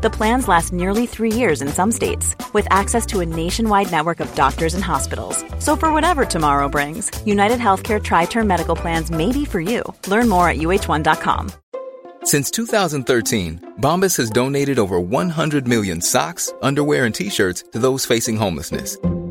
The plans last nearly three years in some states, with access to a nationwide network of doctors and hospitals. So, for whatever tomorrow brings, United Healthcare Tri Term Medical Plans may be for you. Learn more at uh1.com. Since 2013, Bombas has donated over 100 million socks, underwear, and t shirts to those facing homelessness.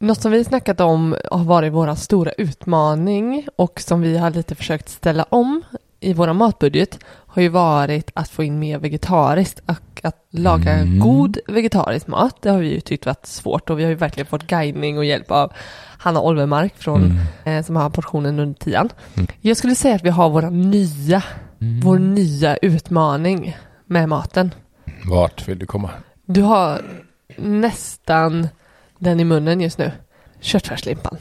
Något som vi snackat om har varit vår stora utmaning och som vi har lite försökt ställa om i vår matbudget har ju varit att få in mer vegetariskt och att laga Mm. god vegetarisk mat. Det har vi ju tyckt varit svårt och vi har ju verkligen fått guidning och hjälp av Hanna Olvemark från, Mm. eh, som har portionen under tian. Jag skulle säga att vi har våra nya, vår nya utmaning med maten. Vart vill du komma? Du har nästan den i munnen just nu. Köttfärslimpan.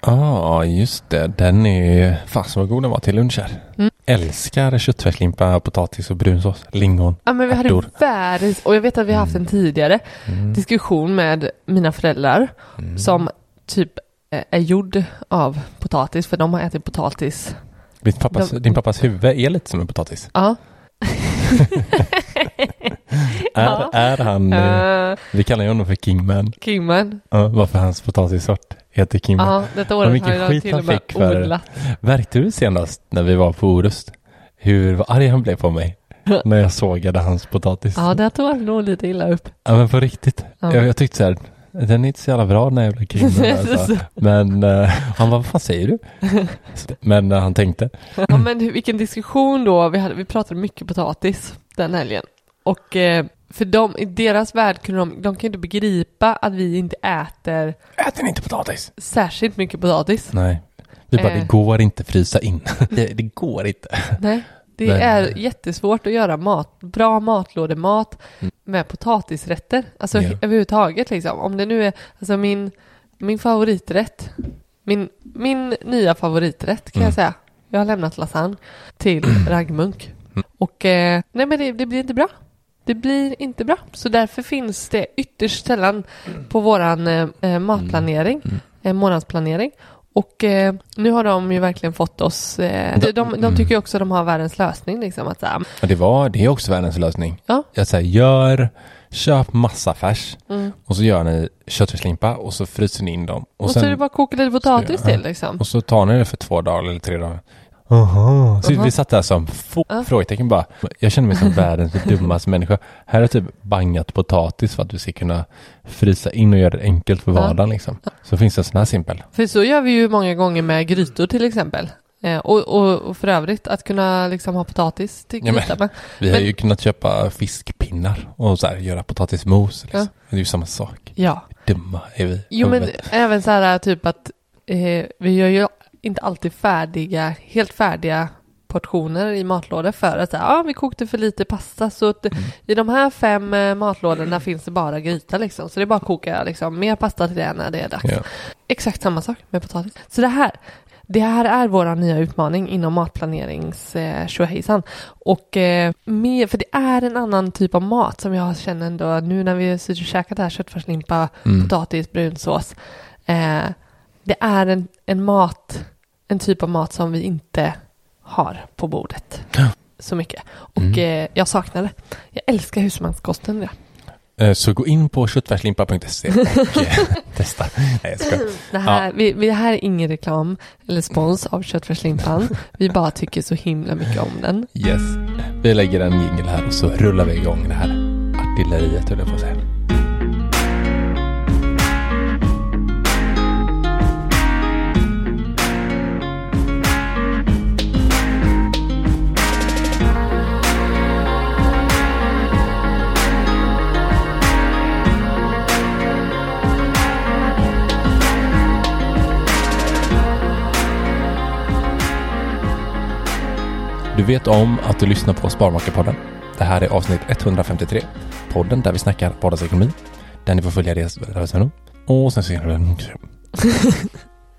Ja, ah, just det. Den är fasen vad god den var till lunch här. Mm. Älskar köttfärslimpa, potatis och brunsås, lingon, Ja, men vi hade världens, och jag vet att vi har haft en tidigare Mm. diskussion med mina föräldrar som typ eh, är gjord av potatis för de har ätit potatis. Din pappas, De- din pappas huvud är lite som en potatis. Ja. Är, är han, eh, Uh, vi kallar ju honom för Kingman. Kingman. Ja, varför hans potatissort heter Kingman. Ja, detta Och året har jag skit till han och med fick för- odlat. Märkte du senast när vi var på Orust hur arg han blev på mig? när jag sågade hans potatis. Ja, det tog han nog lite illa upp. Ja men på riktigt. Ja. Jag, jag tyckte så här, den är inte så jävla bra den här jävla Kingman. Alltså. Men uh, han var vad fan säger du? men uh, han tänkte. Ja, men hur- vilken diskussion då. Vi, hade, vi pratade mycket potatis den helgen. Och eh, för dem, i deras värld kunde de, de kan inte begripa att vi inte äter Äter ni inte potatis? särskilt mycket potatis. Nej. Vi bara, Eh. det går inte frysa in. det, det går inte. Nej, det Men- är jättesvårt att göra mat, bra matlådemat Mm. med potatisrätter. Alltså Ja. överhuvudtaget liksom. Om det nu är, alltså min, min favoriträtt, min, min nya favoriträtt kan Mm. jag säga. Jag har lämnat lasagne till raggmunk. Mm. Och eh, nej men det, det blir inte bra. Det blir inte bra. Så därför finns det ytterst sällan på våran eh, eh, matplanering, Mm. eh, månadsplanering. Och eh, nu har de ju verkligen fått oss, eh, de, de, de tycker ju också att de har världens lösning liksom. Att, så här, Och det, var, det är också världens lösning. Ja. Jag säger, gör, köp massa färs mm. och så gör ni köttfärslimpa och så fryser ni in dem. Och, så är det bara att koka lite potatis Ja. till liksom. Och så tar ni det för två dagar eller tre dagar. Aha. Så Aha. vi satt där som få Ja. frågetecken bara. Jag känner mig som världens dummaste människa. Här är typ bangat potatis för att du ska kunna frysa in och göra det enkelt för Ja. vardagen liksom. Så finns det en sån här simpel. För så gör vi ju många gånger med grytor till exempel. Eh, och, och, och för övrigt att kunna liksom ha potatis till Ja, men-. Vi har Men- ju kunnat köpa fiskpinnar och så här, göra potatismos. Liksom. Ja. Det är ju samma sak. Ja. Dumma är vi. Jo men även så här typ att eh, vi gör ju inte alltid färdiga, helt färdiga portioner i matlådor för att ja vi kokte för lite pasta så att Mm. i de här fem eh, matlådorna finns det bara gryta liksom. Så det är bara att koka liksom mer pasta till det när det är dags. Ja. Exakt samma sak med potatis. Så det här, det här är vår nya utmaning inom matplanerings eh. Och eh, med, för det är en annan typ av mat som jag känner ändå nu när vi suttit och käkat det här köttfärslimpa, Mm. potatis, brunsås. Eh, det är en, en mat, en typ av mat som vi inte har på bordet Ja. så mycket. Och Mm. eh, jag saknar det. Jag älskar husmanskosten. Ja. Eh, Så gå in på köttfärslimpa.se och eh, testa. Nej, jag skojar. Det här, vi, vi, det här är ingen reklam eller spons av köttfärslimpan. Vi bara tycker så himla mycket om den. Yes. Vi lägger en jingel här och så rullar vi igång det här artilleriet, höll jag på att säga. Du vet om att du lyssnar på Sparmakarpodden. Det här är avsnitt 153. Podden där vi snackar vardagsekonomi. Där ni får följa rörelser. Och sen ser ni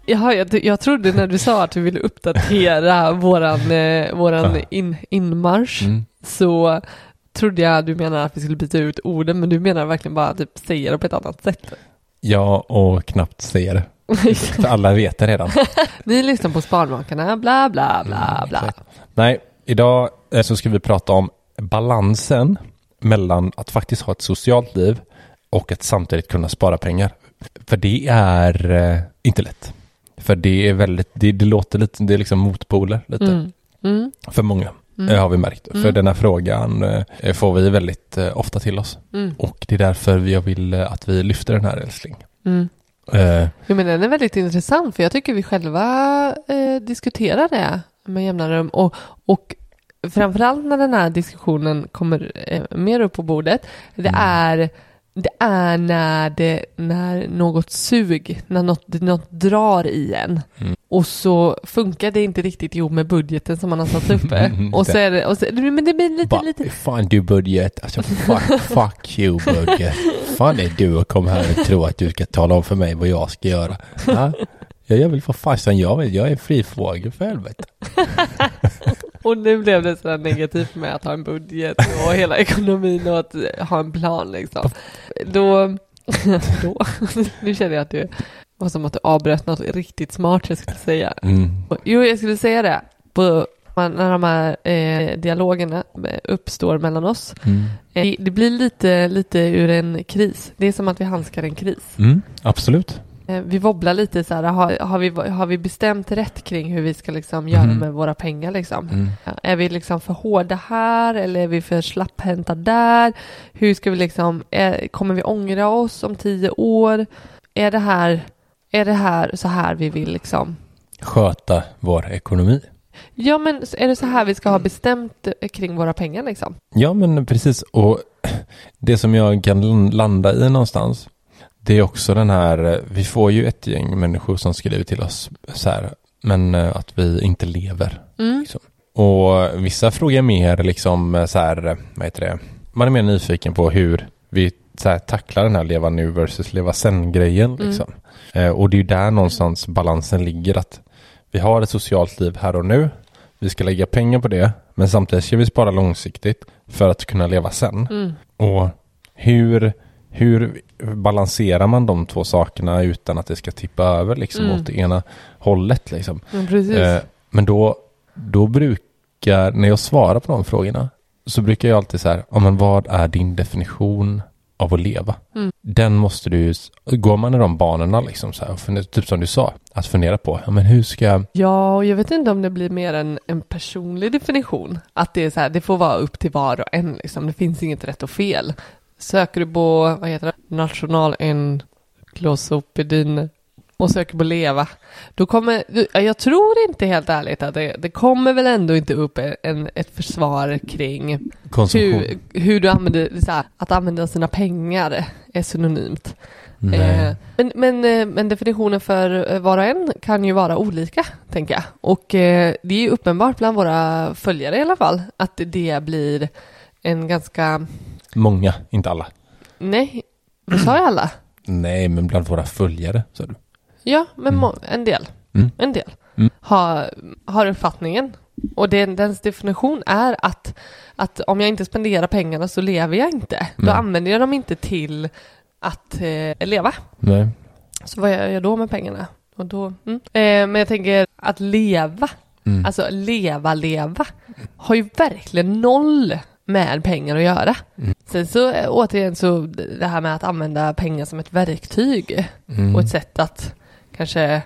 Jaha, jag, jag trodde när du sa att du ville uppdatera våran, eh, våran in, inmarsch Mm. så trodde jag du menade att vi skulle byta ut orden men du menar verkligen bara typ säga det på ett annat sätt. Ja, och knappt säga det. För alla vet det redan. Ni lyssnar på Sparmakarna, bla bla bla Mm, bla. exakt. Nej, idag eh, så ska vi prata om balansen mellan att faktiskt ha ett socialt liv och att samtidigt kunna spara pengar. För det är eh, inte lätt. För det är väldigt, det, det låter lite, det är liksom motpoler lite Mm. Mm. för många. Mm. eh, har vi märkt. För Mm. den här frågan får vi väldigt ofta till oss. Mm. Och det är därför jag vill att vi lyfter den här älskling. Mm. Eh, Jo, men den är väldigt intressant för jag tycker vi själva eh, diskuterar det med jämna rum och, och framförallt när den här diskussionen kommer eh, mer upp på bordet det Mm. är det är när, det, när något sug, när något, något drar i en Mm. och så funkar det inte riktigt ihop med budgeten som man har satt uppe och så är det, och så, men det blir lite, bara, lite fan du budget, alltså fuck, fuck you budget. Fan är du och kom här och tror att du ska tala om för mig vad jag ska göra. Ja, Ja, jag vill för fasen, jag vet, jag är fri fågel för helvete. Och nu blev det sådär negativt med att ha en budget och hela ekonomin och att ha en plan liksom. Då, då, nu känner jag att det var som att du avbröt något riktigt smart jag skulle säga. Mm. Jo, jag skulle säga det. På, när de här eh, dialogerna uppstår mellan oss. Mm. Eh, det blir lite, lite ur en kris. Det är som att vi handskar en kris. Mm, absolut. Eh, Vi wobblar lite så här, har, har, vi, har vi bestämt rätt kring hur vi ska liksom göra Mhm. med våra pengar liksom? Mm. Är vi liksom för hårda här eller är vi för slapphänta där? Hur ska vi liksom, är, kommer vi ångra oss om tio år? Är det här, är det här så här vi vill liksom? Sköta vår ekonomi. Ja men är det så här vi ska ha bestämt eh, kring våra pengar liksom? Ja, men precis. Och det som jag kan landa i någonstans, det är också den här, vi får ju ett gäng människor som skriver till oss så här, men eh, att vi inte lever. Mm. Liksom. Och vissa frågar mer liksom eh, så här, eh, vad heter det, man är mer nyfiken på hur vi så här, tacklar den här leva nu versus leva sen-grejen. Mm. Liksom. Eh, och det är ju där någonstans balansen ligger, att vi har ett socialt liv här och nu, vi ska lägga pengar på det, men samtidigt ska vi spara långsiktigt för att kunna leva sen. Mm. Och hur, hur balanserar man de två sakerna utan att det ska tippa över liksom Mm. åt det ena hållet liksom? Precis. Eh, men då, då brukar, när jag svarar på de frågorna, så brukar jag alltid så här, ja men vad är din definition av att leva? Mm. Den måste du, går man i de banorna liksom så här, fundera, typ som du sa, att fundera på, ja men hur ska jag, Ja, och jag vet inte om det blir mer en, en personlig definition. Att det är så här, det får vara upp till var och en liksom. Det finns inget rätt och fel. Söker du på, vad heter det, nationalencyklopedin och söker på leva, då kommer, jag tror inte helt ärligt att det, det kommer väl ändå inte upp en, ett försvar kring konsumtion? hur, hur du använder, så här, att använda sina pengar är synonymt. Eh, men, men, eh, men definitionen för eh, var och en kan ju vara olika, tänker jag. Och eh, det är ju uppenbart bland våra följare i alla fall, att det blir en ganska, Många, inte alla. nej, sa jag alla? Nej, men bland våra följare, sa du. Ja, men må, en del, Mm. en del Mm. har, har uppfattningen. Och den, dens definition är att, att om jag inte spenderar pengarna så lever jag inte. Då använder jag dem inte till att eh, leva. Nej. Så vad gör jag då med pengarna? Och då, mm. eh, men jag tänker att leva, Mm. alltså leva, leva, har ju verkligen noll med pengar att göra. Mm. Sen så eh, återigen så det här med att använda pengar som ett verktyg Mm. och ett sätt att kanske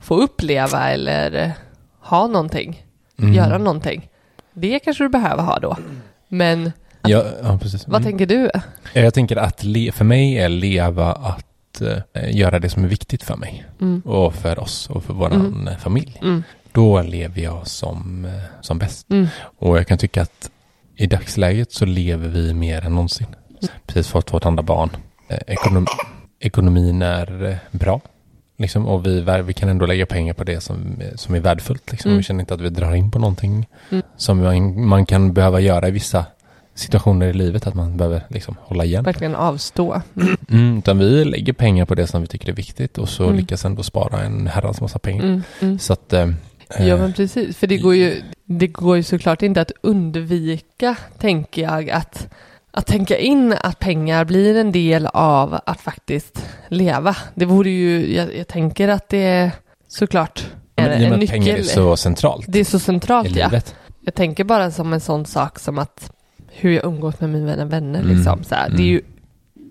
få uppleva eller ha någonting, Mm. göra någonting. Det kanske du behöver ha då. Men Ja, ja, vad Mm. tänker du? Jag tänker att le- för mig är leva att eh, göra det som är viktigt för mig Mm. och för oss och för våran Mm. familj. Då lever jag som, eh, som bäst. Och jag kan tycka att i dagsläget så lever vi mer än någonsin. Precis fått vårt andra barn. Eh, ekonom, ekonomin är eh, bra. Liksom, och vi, vi kan ändå lägga pengar på det som, som är värdefullt. Liksom. Mm. Vi känner inte att vi drar in på någonting Mm. som man, man kan behöva göra i vissa situationer i livet. Att man behöver liksom, hålla igen. Verkligen avstå. Mm. Mm, utan vi lägger pengar på det som vi tycker är viktigt och så Mm. lyckas ändå spara en herrans massa pengar. Mm. Mm. Så att... Eh, Ja men precis, för det går ju, det går ju såklart inte att undvika, tänker jag, att, att tänka in att pengar blir en del av att faktiskt leva. Det vore ju, jag, jag tänker att det är såklart en, men, en att pengar är nyckel. så centralt Det är så centralt ja. Jag tänker bara som en sån sak som att hur jag umgås med mina vänner Mm. liksom. Så här, Det är Mm. ju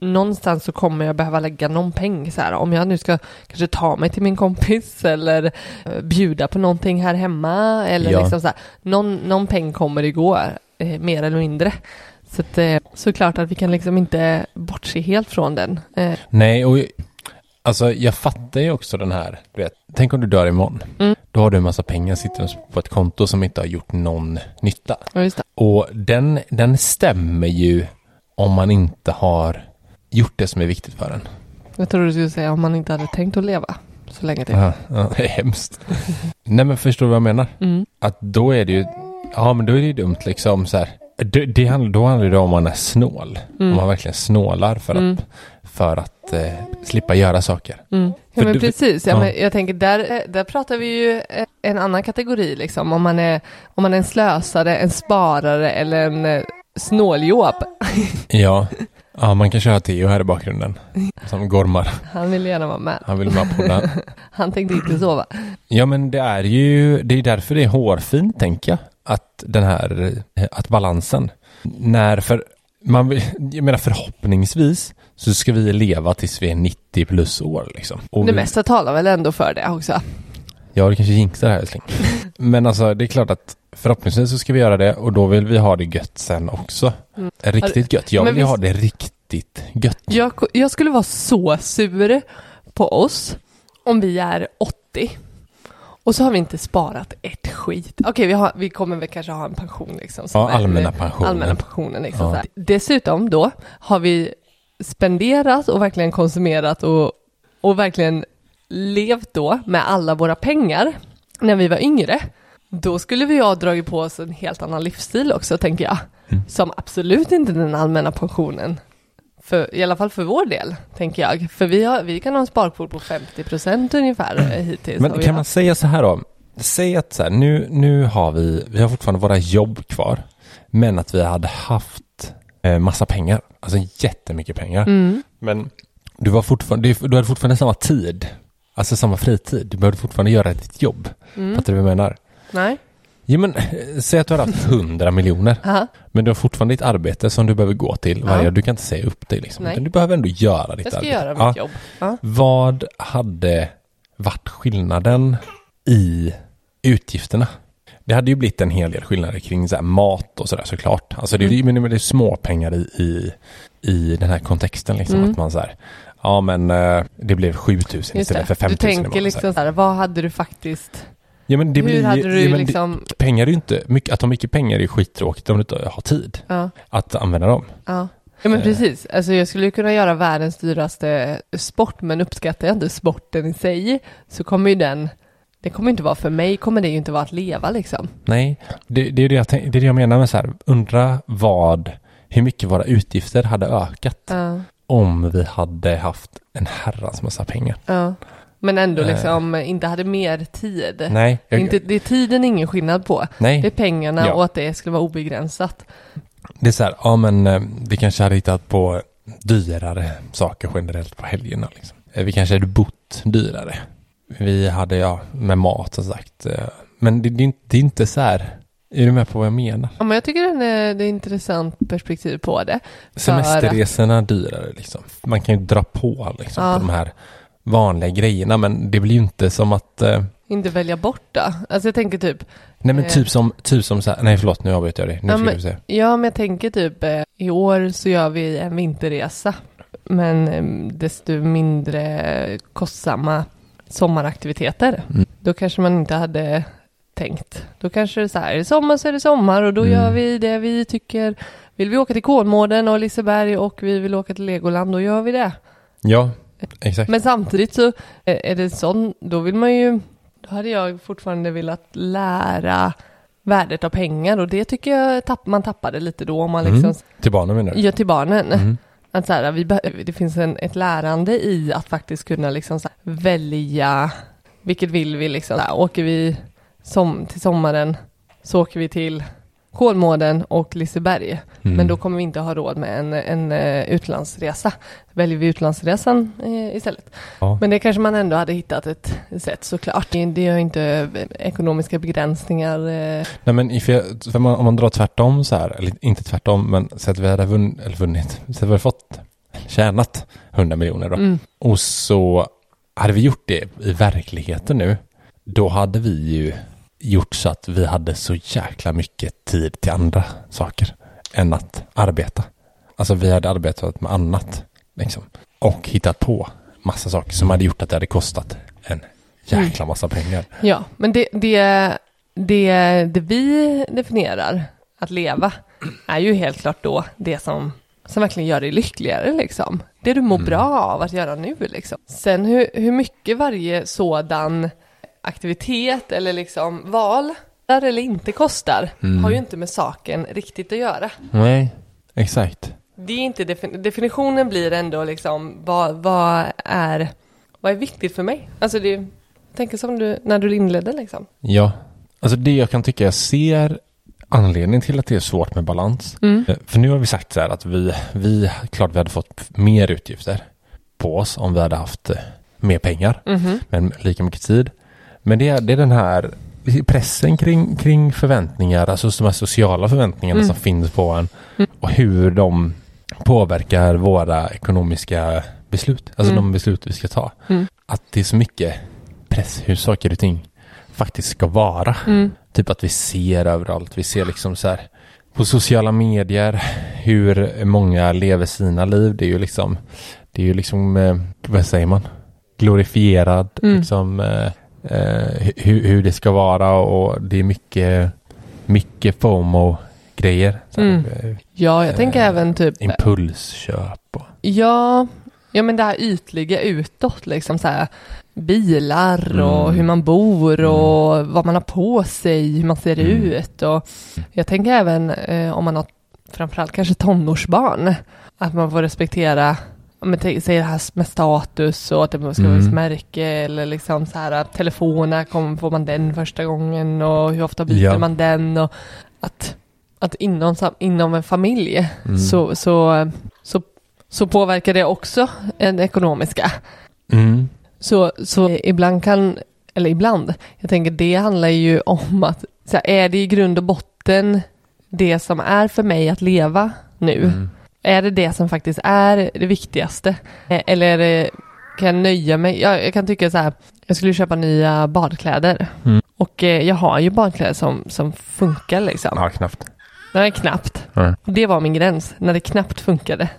någonstans så kommer jag behöva lägga någon peng så här. Om jag nu ska kanske ta mig till min kompis eller eh, bjuda på någonting här hemma eller Ja. liksom så här. Någon, någon peng kommer det gå, eh, mer eller mindre. Så att, eh, såklart att vi kan liksom inte bortse helt från den. Eh, Nej, och alltså jag fattar ju också den här, du vet, tänk om du dör imorgon. Mm. Då har du en massa pengar sittande på ett konto som inte har gjort någon nytta. ja. Och den, den stämmer ju om man inte har gjort det som är viktigt för en. Jag tror du skulle säga om man inte hade tänkt att leva så länge till. Ja, ja, det är hemskt. Nej men förstår du vad jag menar? Mm. Att då är det ju, ja men då är det ju dumt liksom så här. Det, det handlar, då handlar det om man är snål. Mm. Om man verkligen snålar för Mm. att, för att eh, slippa göra saker. Mm. Ja, men du- precis, ja, ja. Men jag tänker där, där pratar vi ju eh, en annan kategori liksom. Om man är, om man är en slösare, en sparare eller en eh, snåljåp. Ja. ja, man kan köra Theo här i bakgrunden. Som gormar. Han vill gärna vara med. Han vill med på. Han tänkte inte sova. Ja men det är ju, det är därför det är hårfint tänker jag. Att den här, att balansen. När för, man vill, jag menar förhoppningsvis så ska vi leva tills vi är 90 plus år liksom. Och Det vi- mesta talar väl ändå för det också. Ja, det kanske jinxar här älskling. Men alltså det är klart att förhoppningsvis så ska vi göra det och då vill vi ha det gött sen också. Mm. Riktigt gött. Jag vill ju ha visst- det riktigt gött. Jag, jag skulle vara så sur på oss om vi är 80 och så har vi inte sparat ett skit. Okej, vi, har, vi kommer väl kanske ha en pension liksom. som Ja, allmänna pensionen. Allmänna pensionen liksom. Ja. Dessutom då har vi spenderat och verkligen konsumerat och, och verkligen levt då med alla våra pengar när vi var yngre. Då skulle vi ha dragit på oss en helt annan livsstil också, tänker jag. Mm. Som absolut inte den allmänna pensionen. För, I alla fall för vår del, tänker jag. För vi, har, vi kan ha en sparkvot på 50 procent ungefär eh, hittills. har Men kan man säga så här då? Säg att så här, nu, nu har vi, vi har fortfarande våra jobb kvar. Men att vi hade haft eh, massa pengar. Alltså jättemycket pengar. Mm. Men du, var fortfarande, du hade fortfarande samma tid. Alltså samma fritid. Du behövde fortfarande göra ditt jobb. Mm. Fattar du vad jag menar? Nej. Ja, men, säg att du har haft 100 miljoner. Aha. Men du har fortfarande ett arbete som du behöver gå till varje Ja. Du kan inte säga upp dig liksom. Nej. Du behöver ändå göra ditt Jag ska arbete. göra mitt Ja. jobb. Ja. Vad hade varit skillnaden i utgifterna? Det hade ju blivit en hel del skillnader kring så mat och sådär såklart. Alltså det, är- Mm. men det är små pengar i, i, i den här kontexten liksom. Mm. Att man så här, ja men eh, det blev 7000 Just istället för 5000 Du tänker liksom så här, vad hade du faktiskt, Ja men det hur blir hade du ja, men det- liksom, Pengar är ju inte, mycket, att ha mycket pengar är skittråkigt om du inte har tid ja, att använda dem. ja. Ja men Eh. precis, alltså jag skulle kunna göra världens dyraste sport men uppskattar jag inte sporten i sig så kommer ju den, det kommer inte vara för mig, kommer det ju inte vara att leva liksom. Nej, det, det, är det, jag, tänk- det är det jag menar med så här, undra vad, hur mycket våra utgifter hade ökat om vi hade haft en herrans massa pengar. ja. Men ändå Eh. liksom inte hade mer tid. Nej, jag, Inte, det är tiden ingen skillnad på. nej. Det är pengarna Ja. och att det skulle vara obegränsat. Det är så här, ja men eh, vi kanske hade hittat på dyrare saker generellt på helgerna. Liksom. Eh, Vi kanske hade bott dyrare. Vi hade, ja, med mat som sagt. Men det, det, är inte- det är inte så här, Är du med på vad jag menar? Ja, men jag tycker det är ett intressant perspektiv på det. Semesterresorna är dyrare liksom. Man kan ju dra på liksom Ja. på de här vanliga grejerna men det blir ju inte som att eh, Inte välja bort det. Alltså jag tänker typ, Nej men Eh. typ som, typ som så här, nej förlåt nu avbryter jag dig. Nu Ja, men- säga. ja men jag tänker typ eh, i år så gör vi en vinterresa. Men eh, desto mindre kostsamma sommaraktiviteter. Mm. Då kanske man inte hade tänkt. Då kanske det är så här, är det sommar så är det sommar och då Mm. gör vi det vi tycker. Vill vi åka till Kolmården och Liseberg och vi vill åka till Legoland, då gör vi det. Ja, exakt. Men samtidigt så eh, är det sån, då vill man ju, då hade jag fortfarande velat lära värdet av pengar och det tycker jag tapp, man tappade lite då om man liksom Mm. Till barnen menar du? gör till barnen. Mm. Att så här, vi det finns en, ett lärande i att faktiskt kunna liksom så här, välja vilket vill vi liksom. Så här, åker vi som, till sommaren så åker vi till Kolmården och Liseberg. Mm. Men då kommer vi inte ha råd med en, en eh, utlandsresa. Väljer vi utlandsresan eh, istället. Ja. Men det kanske man ändå hade hittat ett sätt såklart. Det, är ju inte eh, ekonomiska begränsningar. Eh, Nej men if man, om man drar tvärtom så här, eller inte tvärtom, men så att vi hade vunn, eller vunnit, så att vi hade fått, tjänat 100 miljoner då. mm, Och så hade vi gjort det i verkligheten nu, då hade vi ju gjort så att vi hade så jäkla mycket tid till andra saker än att arbeta. Alltså vi hade arbetat med annat liksom. Och hittat på massa saker som hade gjort att det hade kostat en jäkla massa pengar. ja, men det, det, det, det vi definierar att leva är ju helt klart då det som, som verkligen gör dig lyckligare liksom. Det du mår bra av att göra nu liksom. Sen hur, hur mycket varje sådan aktivitet eller liksom val där eller inte kostar har ju inte med saken riktigt att göra. Nej, exakt. Det är inte defin- definitionen blir ändå liksom vad, vad är vad är viktigt för mig? Alltså det tänker som du när du inledde liksom. Ja, alltså det jag kan tycka jag ser anledning till att det är svårt med balans. Mm. Eh, För nu har vi sagt så här att vi, vi, klart vi hade fått mer utgifter på oss om vi hade haft eh, mer pengar, Mhm. men lika mycket tid. Men det är, det är den här pressen kring, kring förväntningar, alltså de här sociala förväntningarna Mm. som finns på en och hur de påverkar våra ekonomiska beslut, alltså Mm. de beslut vi ska ta. Mm. Att det är så mycket press hur saker och ting faktiskt ska vara. Mm. Typ att vi ser överallt. Vi ser liksom så här på sociala medier hur många lever sina liv. Det är ju liksom, det är ju liksom, eh, vad säger man? Glorifierad, Mm. liksom eh, hur, hur det ska vara och det är mycket, mycket FOMO-grejer. Så här, Mm. eh, Ja, jag tänker Eh, även typ Impulsköp och Ja, ja men det här ytliga utåt liksom så här bilar och Mm. hur man bor och vad man har på sig, hur man ser Mm. ut och jag tänker även eh, om man har framförallt kanske tonårsbarn att man får respektera tänker- säger det här med status och att det ska vara Mm. ett märke eller liksom så här att telefoner, kom, får man den första gången och hur ofta byter Ja. man den och att, att inom, inom en familj Mm. så, så, så, så påverkar det också den ekonomiska. Mm. Så, så ibland kan, eller ibland, jag tänker det handlar ju om att, så här, är det i grund och botten det som är för mig att leva nu? Mm. Är det det som faktiskt är det viktigaste? Eh, Eller det, kan jag nöja mig? Jag, jag kan tycka så här, jag skulle köpa nya badkläder. Mm. Och eh, jag har ju badkläder som, som funkar liksom. Ja, knappt. Nej, knappt. Nej. Det var min gräns, när det knappt funkade.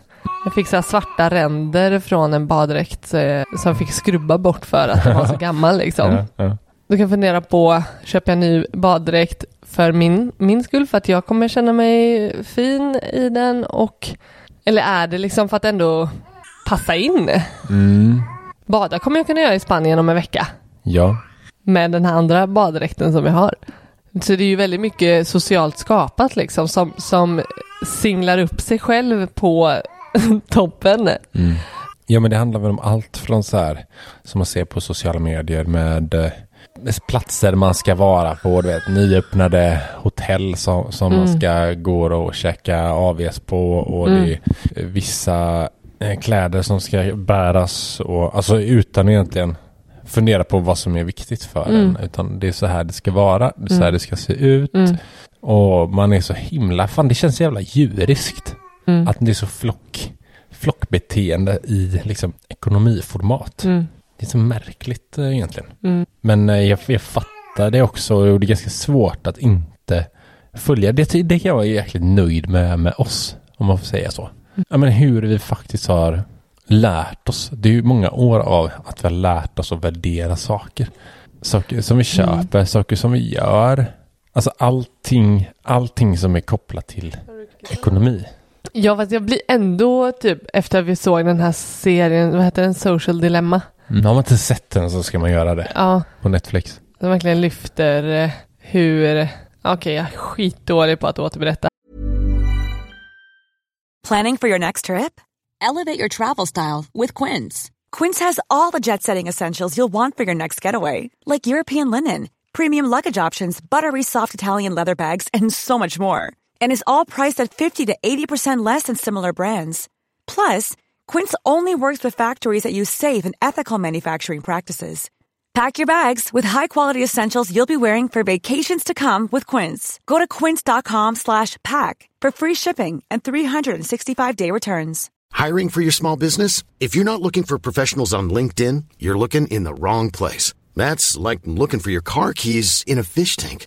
Jag fick så här svarta ränder från en baddräkt eh, som fick skrubba bort för att den var så gammal liksom. Ja, ja. Du kan fundera på, köper jag ny baddräkt för min, min skull, för att jag kommer känna mig fin i den och eller är det liksom för att ändå passa in? Mm. Bada kommer jag kunna göra i Spanien om en vecka ja. med den här andra baddräkten som jag har. Så det är ju väldigt mycket socialt skapat liksom som, som singlar upp sig själv på toppen. Mm. Ja men det handlar väl om allt från så här som man ser på sociala medier med eh, med platser man ska vara på, du vet nyöppnade hotell som, som man Mm. ska gå och käka AVs på och Mm. det är vissa eh, kläder som ska bäras och alltså utan egentligen fundera på vad som är viktigt för Mm. en utan det är så här det ska vara, det är så här Mm. det ska se ut Mm. Och man är så himla, fan det känns så jävla djuriskt. Mm. Att det är så flock, flockbeteende i liksom ekonomiformat. Mm. Det är så märkligt eh, egentligen. Mm. Men eh, jag, jag fattar det också och det är ganska svårt att inte följa. Det, det kan jag vara jäkligt nöjd med, med oss, om man får säga så. Ja, men hur vi faktiskt har lärt oss. Det är ju många år av att vi har lärt oss att värdera saker. Saker som vi köper, saker som vi gör. Alltså allting, allting som är kopplat till ekonomi. Ja, fast jag blir ändå typ efter att vi såg den här serien, vad heter den, Social Dilemma. Mm. Har man inte sett den så ska man göra det Ja, på Netflix. den verkligen lyfter eh, hur, okej jag är skitdålig på att återberätta. Planning for your next trip? Elevate your travel style with Quince. Quince has all the jet setting essentials you'll want for your next getaway, like European linen, premium luggage options, buttery soft Italian leather bags, and so much more. And is all priced at 50 to 80% less than similar brands. Plus, Quince only works with factories that use safe and ethical manufacturing practices. Pack your bags with high-quality essentials you'll be wearing for vacations to come with Quince. Go to quince.com slash pack for free shipping and 365-day returns. Hiring for your small business? If you're not looking for professionals on LinkedIn, you're looking in the wrong place. That's like looking for your car keys in a fish tank.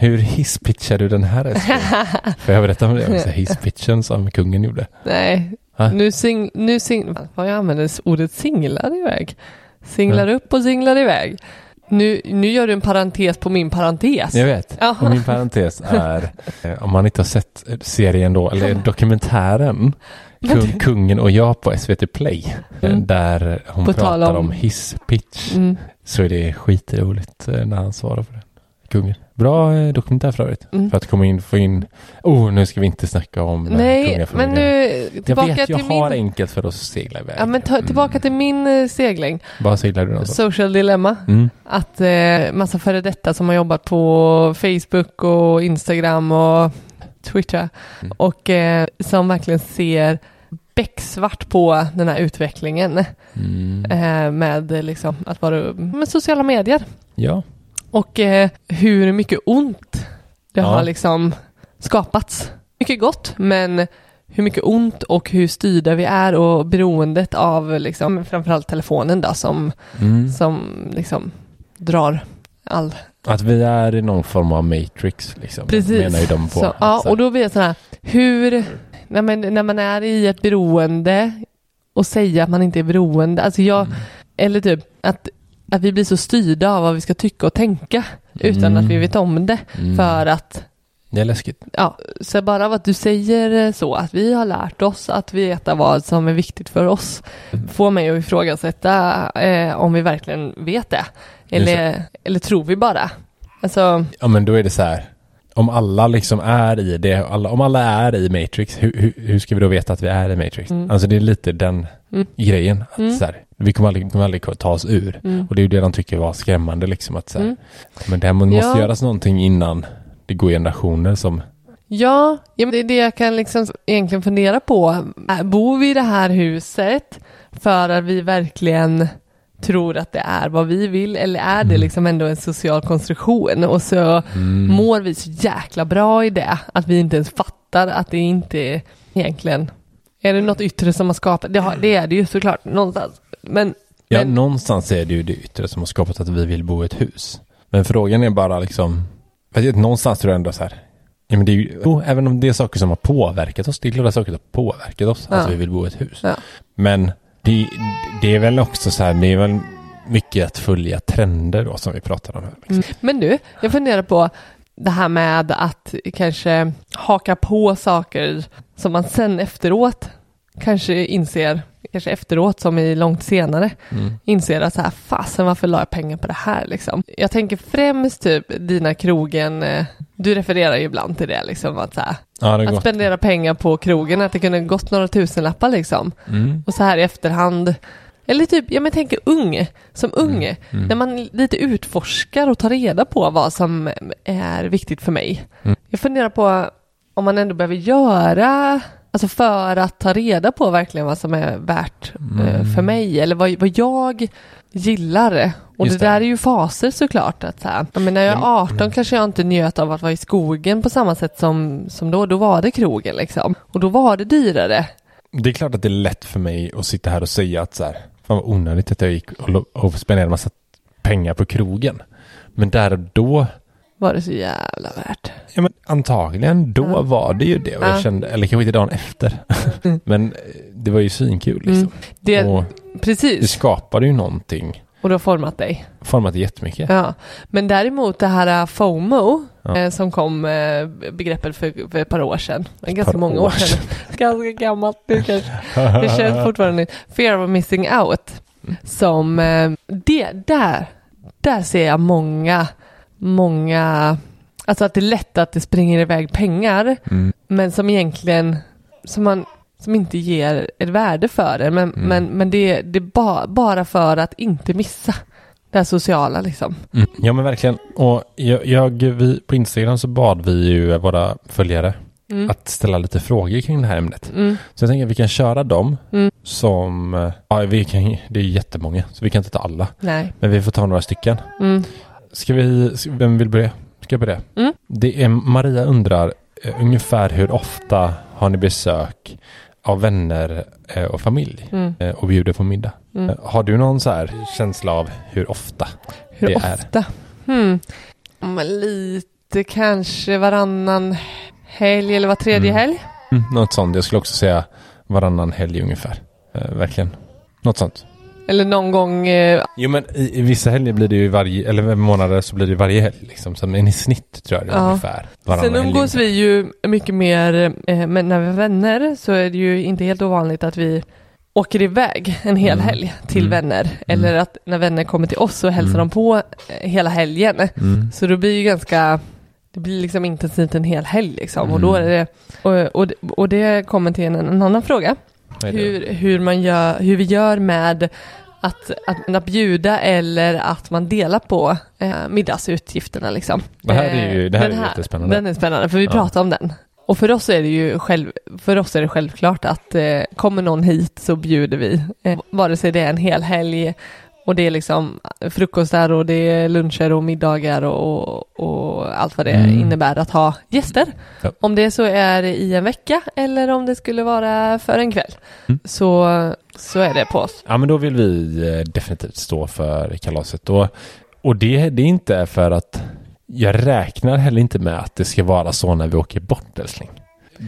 Hur hisspitchar du den här älskling? Får jag berätta om det också? Hisspitchen som kungen gjorde. Nej, Ha? nu sing, nu sing, vad jag använder ordet singlar iväg. Singlar Ja. upp och singlar iväg. Nu, nu gör du en parentes på min parentes. Jag vet. Ja. Och min parentes är, eh, om man inte har sett serien då, eller dokumentären, Kung, Kungen och jag på SVT Play, eh, Mm. där hon På pratar om- om hisspitch, Mm. så är det skitroligt eh, när han svarar på den. Kungen. Bra eh, dokumentär för övrigt. Mm. För att komma in, få in, oh nu ska vi inte snacka om Nej, men nu Jag vet, jag till har min... enkelt för att segla iväg. Ja, men ta, tillbaka till min eh, segling. Bara seglar du någonstans? Social Dilemma. Mm. Att eh, massa före detta som har jobbat på Facebook och Instagram och Twitter Mm. och eh, som verkligen ser becksvart på den här utvecklingen Mm. eh, med liksom att vara med sociala medier Ja. Och eh, hur mycket ont det Ja. har liksom skapats. Mycket gott men hur mycket ont och hur styrda vi är och beroendet av liksom framförallt telefonen då som Mm. som liksom drar all... Att vi är i någon form av matrix liksom. Precis. Menar ju de på. Så, ja, och då blir det så här, hur, när man, när man är i ett beroende och säga att man inte är beroende, alltså jag, Mm. eller typ att, att vi blir så styrda av vad vi ska tycka och tänka utan Mm. att vi vet om det Mm. för att Det är läskigt. Ja, så bara av att du säger så, att vi har lärt oss att veta vad som är viktigt för oss, får mig att ifrågasätta eh, om vi verkligen vet det. Eller, eller tror vi bara? Alltså, Ja men då är det så här. Om alla liksom är i det, alla, om alla är i Matrix, hur, hur, hur ska vi då veta att vi är i Matrix? Mm. Alltså det är lite den Mm. grejen. Att Mm. så här, vi kommer aldrig, kommer aldrig ta oss ur. mm. Och det är ju det de tycker var skrämmande liksom. Att så här, Mm. Men det här måste Ja. göras någonting innan det går generationer som... Ja, det är det jag kan liksom egentligen fundera på. Är- Bor vi i det här huset för att vi verkligen tror att det är vad vi vill eller är det Mm. liksom ändå en social konstruktion och så Mm. mår vi så jäkla bra i det att vi inte ens fattar att det inte är egentligen är det något yttre som har skapat, det, har, det är det ju såklart någonstans. Men, Ja, men någonstans är det ju det yttre som har skapat att vi vill bo i ett hus. Men frågan är bara liksom, vet någonstans tror jag ändå så här, ja men det är ju, även om det är saker som har påverkat oss, det är klart saker som har påverkat oss, Ja. att vi vill bo i ett hus. Ja. Men det, det är väl också så här, det är väl mycket att följa trender då som vi pratade om här. Liksom. Mm. Men du, jag funderar på det här med att kanske haka på saker som man sen efteråt kanske inser, kanske efteråt som i långt senare, Mm. inser att så här, fasen varför la jag pengar på det här liksom? Jag tänker främst typ dina krogen, eh, du refererar ju ibland till det liksom att så här, Ja, att spendera pengar på krogen, att det kunde gått några tusenlappar liksom. Mm. Och så här i efterhand, eller typ, ja men tänker ung, som ung, Mm. när man lite utforskar och tar reda på vad som är viktigt för mig. Mm. Jag funderar på om man ändå behöver göra, alltså för att ta reda på verkligen vad som är värt Mm. eh, för mig, eller vad, vad jag gillar. Och det, det. där är ju faser såklart. Att så här, men när jag är 18 kanske jag inte njöt av att vara i skogen på samma sätt som, som då. Då var det krogen liksom. Och då var det dyrare. Det är klart att det är lätt för mig att sitta här och säga att så här, fan vad onödigt att jag gick och, och spenderade en massa pengar på krogen. Men där och då, Var det så jävla värt. ja men antagligen, då Ja. var det ju det. Och jag Ja. kände, eller kanske inte dagen efter. men eh, det var ju svinkul liksom. Mm. Det, Och det precis. skapade ju någonting. Och du har format dig. Format jättemycket. Ja. Men däremot det här uh, FOMO Ja. eh, som kom eh, begreppet för, för ett par år sedan. Det är ganska många år år sedan. ganska gammalt nu kanske. Det känns fortfarande Fear of missing out. Som eh, det, där, där ser jag många, många, alltså att det är lätt att det springer iväg pengar, Mm. men som egentligen, som man som inte ger ett värde för det, men, Mm. men, men det, det är ba, bara för att inte missa det här sociala liksom. Mm. Ja men verkligen. Och jag, jag, vi, på Instagram så bad vi ju våra följare Mm. att ställa lite frågor kring det här ämnet. Mm. Så jag tänker att vi kan köra dem Mm. som, ja vi kan, det är jättemånga så vi kan inte ta alla. Nej. Men vi får ta några stycken. Ska vi, vem vill börja? Ska jag börja? Mm. Det är, Maria undrar eh, ungefär hur ofta har ni besök av vänner eh, och familj Mm. eh, och bjuder på middag? Mm. Eh, Har du någon så här känsla av hur ofta? Hur det är. ofta? Hmm. Men lite kanske varannan helg eller var tredje Mm. helg. Mm, något sånt. Jag skulle också säga varannan helg ungefär. Eh, verkligen. Något sånt. Eller någon gång, eh, Jo men i, i vissa helger blir det ju varje, eller månader så blir det varje helg liksom. Så, men i snitt tror jag det är Ja. ungefär sen umgås vi ju mycket mer, eh, men när vi är vänner så är det ju inte helt ovanligt att vi åker iväg en hel Mm. helg till Mm. vänner. Eller att när vänner kommer till oss så hälsar Mm. de på eh, hela helgen. Mm. Så då blir ju ganska, det blir liksom intensivt en hel helg liksom. Och Mm. då är det, och, och, det- och det kommer till en, en annan fråga. Det? hur, hur, man gör, hur vi gör med att, att, att bjuda eller att man delar på eh, middagsutgifterna. Liksom. Det här är ju- det här Den är jättespännande. Den är spännande, för vi Ja. pratar om den. Och för oss är det ju själv, för oss är det självklart att eh, kommer någon hit så bjuder vi. Eh, vare sig det är en hel helg och det är liksom frukostar och det är luncher och middagar och, och allt vad det Mm. innebär att ha gäster. Ja. Om det så är i en vecka eller om det skulle vara för en kväll Mm. så, så är det på oss. Ja men då vill vi eh, definitivt stå för kalaset. Och, och det, det är inte för att jag räknar heller inte med att det ska vara så när vi åker bort älskling.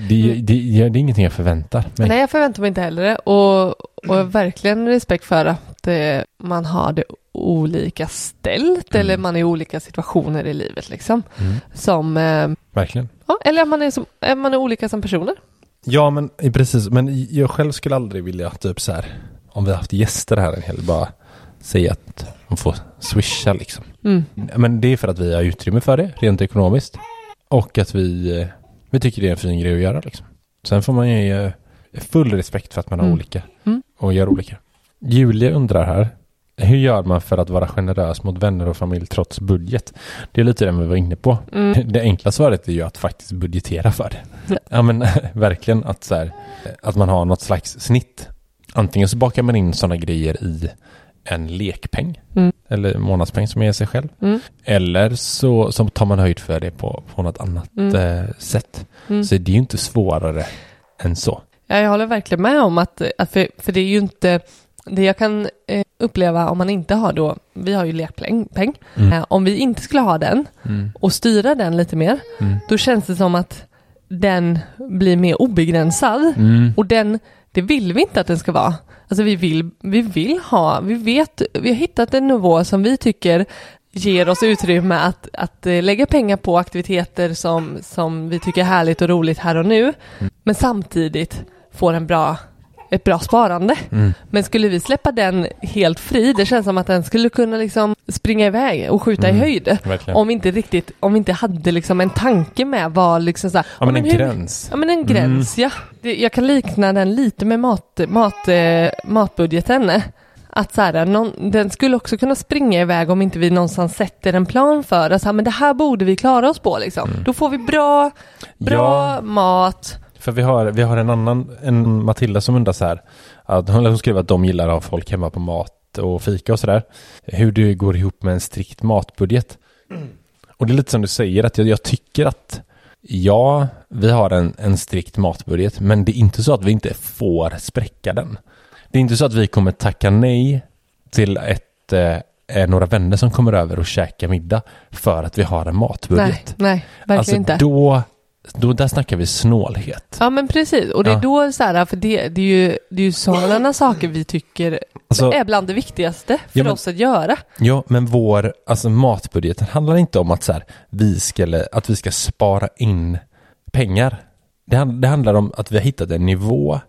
Det, det, det, det är ingenting jag förväntar mig. Nej, jag förväntar mig inte heller det. Och, och verkligen respekt för att eh, man har det olika ställt Mm. eller man är i olika situationer i livet liksom. Mm, Som, eh, verkligen. ja, eller att man är, som, eh, man är olika som personer. Ja men eh, precis, men jag själv skulle aldrig vilja typ så här om vi har haft gäster här en hel bara säga att de får swisha liksom. Mm. Men det är för att vi har utrymme för det rent ekonomiskt. Och att vi, vi tycker det är en fin grej att göra liksom. Sen får man ju ge full respekt för att man har Mm. olika Mm. och gör olika. Julia undrar här. Hur gör man för att vara generös mot vänner och familj trots budget? Det är lite det vi var inne på. Mm. Det enkla svaret är ju att faktiskt budgetera för det. Ja men verkligen att så här, att man har något slags snitt. Antingen så bakar man in sådana grejer i en lekpeng Mm. eller månadspeng som man ger sig själv. Mm. Eller så, så tar man höjd för det på, på något annat Mm. eh, sätt. Mm. Så det är ju inte svårare än så. Ja, jag håller verkligen med om att, att för, för det är ju inte det jag kan eh, uppleva om man inte har då, vi har ju lekpeng, peng. Mm. Eh, om vi inte skulle ha den Mm. och styra den lite mer, då känns det som att den blir mer obegränsad. Och den, det vill vi inte att den ska vara. Alltså vi vill, vi vill ha, vi vet, vi har hittat en nivå som vi tycker ger oss utrymme att, att eh, lägga pengar på aktiviteter som, som vi tycker är härligt och roligt här och nu. Men samtidigt får en bra ett bra sparande. Mm. Men skulle vi släppa den helt fri, det känns som att den skulle kunna liksom springa iväg och skjuta Mm. i höjd. Verkligen. Om vi inte riktigt, om vi inte hade liksom en tanke med vad liksom så här, Ja men en hur- gräns. Ja men en gräns ja. Det, jag kan likna den lite med mat, mat, eh, matbudgeten. Att så här, någon, den skulle också kunna springa iväg om inte vi någonstans sätter en plan för att så här, men det här borde vi klara oss på liksom. Då får vi bra, bra Mm. Ja. mat. För vi har, vi har en annan, en Matilda som undrar så här. Att hon, skriver att de gillar att ha folk hemma på mat och fika och sådär. Hur det går ihop med en strikt matbudget. Och det är lite som du säger att jag, jag tycker att ja, vi har en, en strikt matbudget men det är inte så att vi inte får spräcka den. Det är inte så att vi kommer tacka nej till ett, eh, några vänner som kommer över och käkar middag för att vi har en matbudget. Nej, nej, verkligen alltså inte. då, då, där snackar vi snålhet. Ja men precis, och det är Ja. då så här, för det, det är ju, det är ju sådana saker vi tycker Alltså- är bland det viktigaste för Ja, men- oss att göra. Ja, men vår, alltså matbudgeten handlar inte om att så här, vi ska, att vi ska spara in pengar. Det, det handlar om att vi har hittat en nivå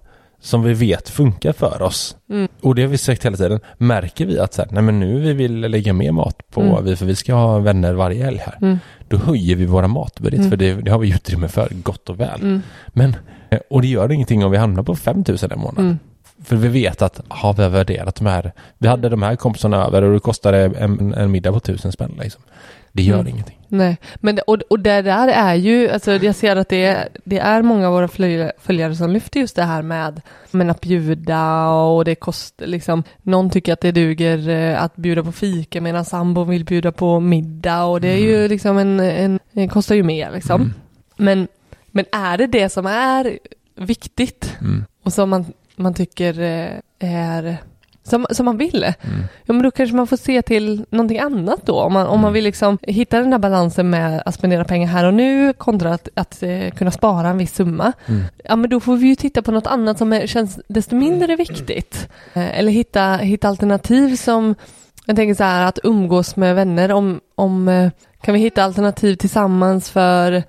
som vi vet funkar för oss. Mm. Och det har vi sagt hela tiden. Märker vi att så här, nej men nu vi vill lägga mer mat på, Mm. vi, för vi ska ha vänner varje helg här. Mm. Då höjer vi våra matbudget, Mm. för det, det har vi utrymme för gott och väl. Mm. Men, eh, och det gör ingenting om vi hamnar på 5000 en månad. Mm. För vi vet att, har vi har värderat de här, vi hade de här kompisarna över och det kostade en, en middag på tusen spänn liksom. Det gör Mm. ingenting. Nej, men och, och det där är ju, alltså jag ser att det är, det är många av våra följare, som lyfter just det här med men att bjuda och det kostar liksom, någon tycker att det duger eh, att bjuda på fika medan sambon vill bjuda på middag och det är ju liksom en, en, det kostar ju mer liksom. Mm. Men, men är det det som är viktigt Mm. och som man, man tycker eh, är som, som man vill. Mm. Ja men då kanske man får se till någonting annat då. Om man, om man vill liksom hitta den där balansen med att spendera pengar här och nu kontra att, att eh, kunna spara en viss summa. Mm. Ja men då får vi ju titta på något annat som är, känns desto mindre viktigt. Eh, eller hitta, hitta alternativ som, jag tänker så här att umgås med vänner om, om eh, kan vi hitta alternativ tillsammans för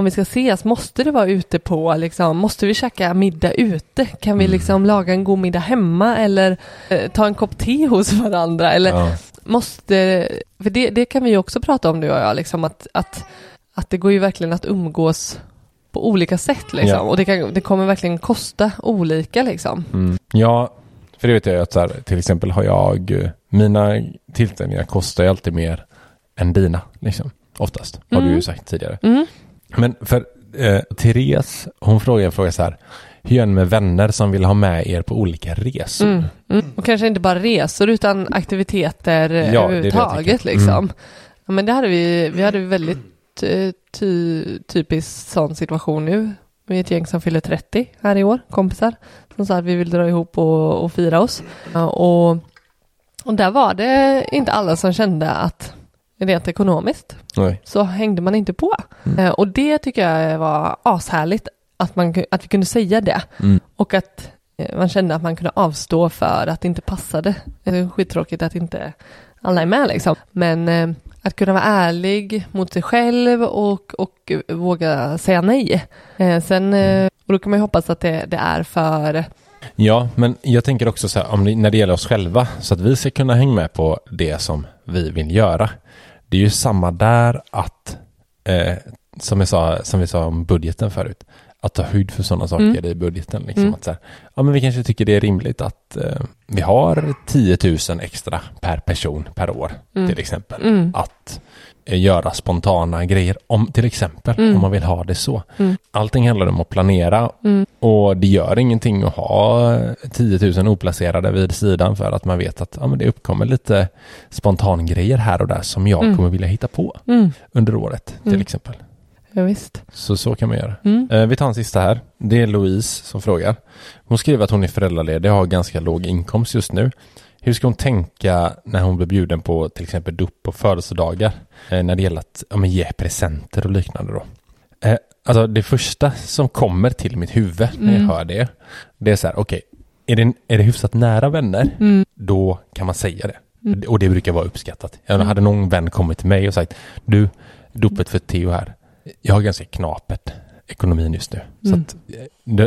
om vi ska ses, måste det vara ute på, liksom, måste vi käka middag ute? Kan vi Mm. liksom laga en god middag hemma eller eh, ta en kopp te hos varandra? Eller Ja. måste, för det, det kan vi ju också prata om du och jag, liksom, att, att, att det går ju verkligen att umgås på olika sätt liksom. Ja. Och det, kan, det kommer verkligen kosta olika liksom. Mm. ja, för det vet jag att så här, till exempel har jag, mina tillställningar kostar ju alltid mer än dina, liksom. Oftast, har du Mm. ju sagt tidigare. Mm. Men för eh, Therese, hon frågar en fråga så här. Hur gör ni med vänner som vill ha med er på olika resor? Mm. Mm. Och kanske inte bara resor utan aktiviteter Ja, ja, det det överhuvudtaget tänker. liksom. Mm. Ja, men det hade vi, vi hade väldigt eh, ty, typisk sån situation nu. Vi är ett gäng som fyller 30 här i år, kompisar. Som sa att vi vill dra ihop och, och fira oss. Ja, och, och där var det inte alla som kände att rent ekonomiskt Nej. så hängde man inte på. Mm. Eh, och det tycker jag var ashärligt att, man, att vi kunde säga det. Mm. Och att eh, man kände att man kunde avstå för att det inte passade. Det är skittråkigt att inte alla är med liksom. Men eh, att kunna vara ärlig mot sig själv och, och våga säga nej. Sen, eh, och då kan man ju hoppas att det, det är för Ja, men jag tänker också så här, om det, när det gäller oss själva, så att vi ska kunna hänga med på det som vi vill göra. Det är ju samma där att, eh, som, jag sa, som vi sa om budgeten förut, att ta höjd för sådana saker Mm. i budgeten. Liksom, Mm. att så här, ja, men vi kanske tycker det är rimligt att eh, vi har 10 000 extra per person per år, Mm. till exempel. Mm. Att göra spontana grejer, om, till exempel, Mm. om man vill ha det så. Mm. Allting handlar om att planera Mm. och det gör ingenting att ha 10 000 oplacerade vid sidan för att man vet att ja, det uppkommer lite spontangrejer här och där som jag Mm. kommer vilja hitta på Mm. under året till Mm. exempel. Ja, visst. Så så kan man göra. Mm. Eh, vi tar en sista här. Det är Louise som frågar. Hon skriver att hon är föräldraledig och har ganska låg inkomst just nu. Hur ska hon tänka när hon blir bjuden på till exempel dop och födelsedagar? Eh, när det gäller att ja, ge presenter och liknande då. Eh, alltså det första som kommer till mitt huvud när jag Mm. hör det. Det är så här, okej, är, det, är det hyfsat nära vänner? Mm. Då kan man säga det. Mm. Och det brukar vara uppskattat. Jag Mm. hade någon vän kommit till mig och sagt, du, dopet för Theo här. Jag har ganska knapert ekonomin just nu. Så Mm. att,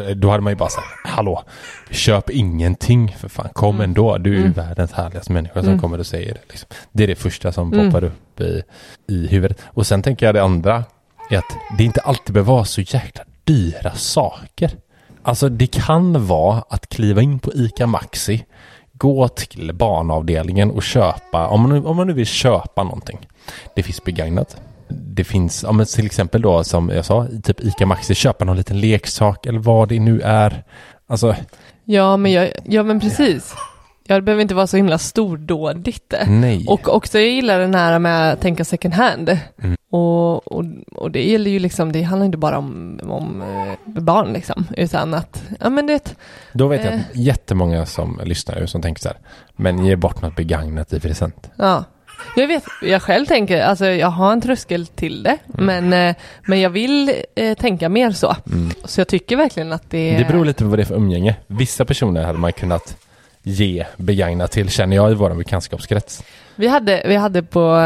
eh, då, hade man ju bara sagt, hallå, köp ingenting för fan, kom Mm. ändå. Du är Mm. världens härligaste människa som Mm. kommer och säger det. Liksom. Det är det första som Mm. poppar upp i, i huvudet. Och sen tänker jag det andra, är att det inte alltid behöver vara så jäkla dyra saker. Alltså det kan vara att kliva in på ICA Maxi, gå till barnavdelningen och köpa, om man, nu- om man nu vill köpa någonting. Det finns begagnat. Det finns, ja, men till exempel då som jag sa, typ ICA Maxi, köpa någon liten leksak eller vad det nu är. Alltså, Ja, men, jag, ja, men precis. Ja, det behöver inte vara så himla stordådigt. nej. Och också jag gillar den här med att tänka second hand. Mm. Och, och, och det gäller ju liksom, det handlar inte bara om, om eh, barn liksom, utan att, ja men det, Då vet jag Eh. att jättemånga som lyssnar som tänker så här, men ge bort något begagnat i present. ja. Jag vet, jag själv tänker, alltså jag har en tröskel till det, men, eh, men jag vill eh, tänka mer så. Så jag tycker verkligen att det... Mm. Det beror lite på vad det är för umgänge. Vissa personer hade man kunnat ge begagnat till, känner jag i vår bekantskapskrets. Vi hade, vi hade på,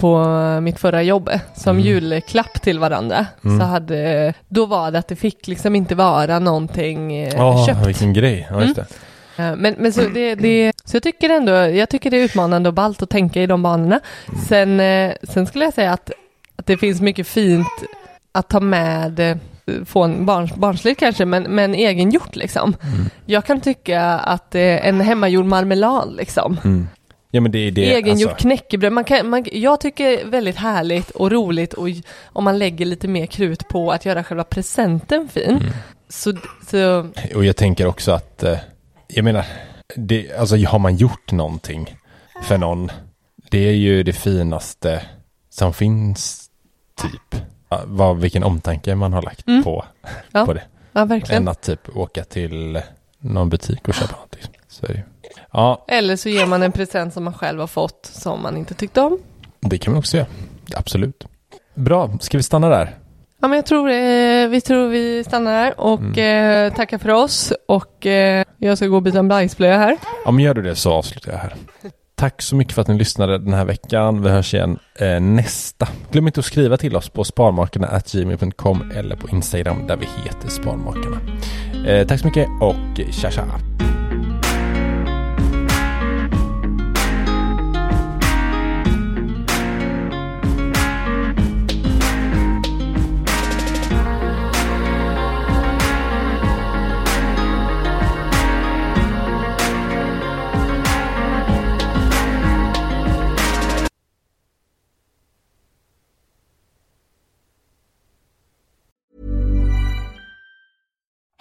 på mitt förra jobb som Mm. julklapp till varandra. Mm. Så hade, då var det att det fick liksom inte vara någonting Ja, köpt. vilken grej. Ja, just det. Eh, Men, men så, det, det, så jag tycker ändå, jag tycker det är utmanande och ballt att tänka i de banorna. Sen, eh, sen skulle jag säga att, att det finns mycket fint att ta med, eh, få en barns, barnsligt kanske, men, men egengjort liksom. Jag kan tycka att eh, en hemmagjord marmelad liksom, Mm. Ja, men det är det. egengjort alltså, knäckebröd, man kan, man, jag tycker det är väldigt härligt och roligt och om man lägger lite mer krut på att göra själva presenten fin. Mm. Så, så Och jag tänker också att, eh, jag menar, det, alltså har man gjort någonting för någon, det är ju det finaste som finns, typ. Vad, vilken omtanke man har lagt Mm. på, Ja. på det. ja, verkligen. Än att typ åka till någon butik och köpa någonting. Så. Ja, Eller så ger man en present som man själv har fått som man inte tyckte om. det kan man också göra. Absolut. Bra, ska vi stanna där? Ja, men jag tror, eh, vi tror vi stannar här och eh, tackar för oss och eh, jag ska gå och byta en bajsblöja här. Ja, men gör du det så avslutar jag här. Tack så mycket för att ni lyssnade den här veckan. Vi hörs igen eh, nästa. Glöm inte att skriva till oss på sparmakarna.gmail.com eller på Instagram där vi heter Sparmakarna. Eh, tack så mycket och tja tja!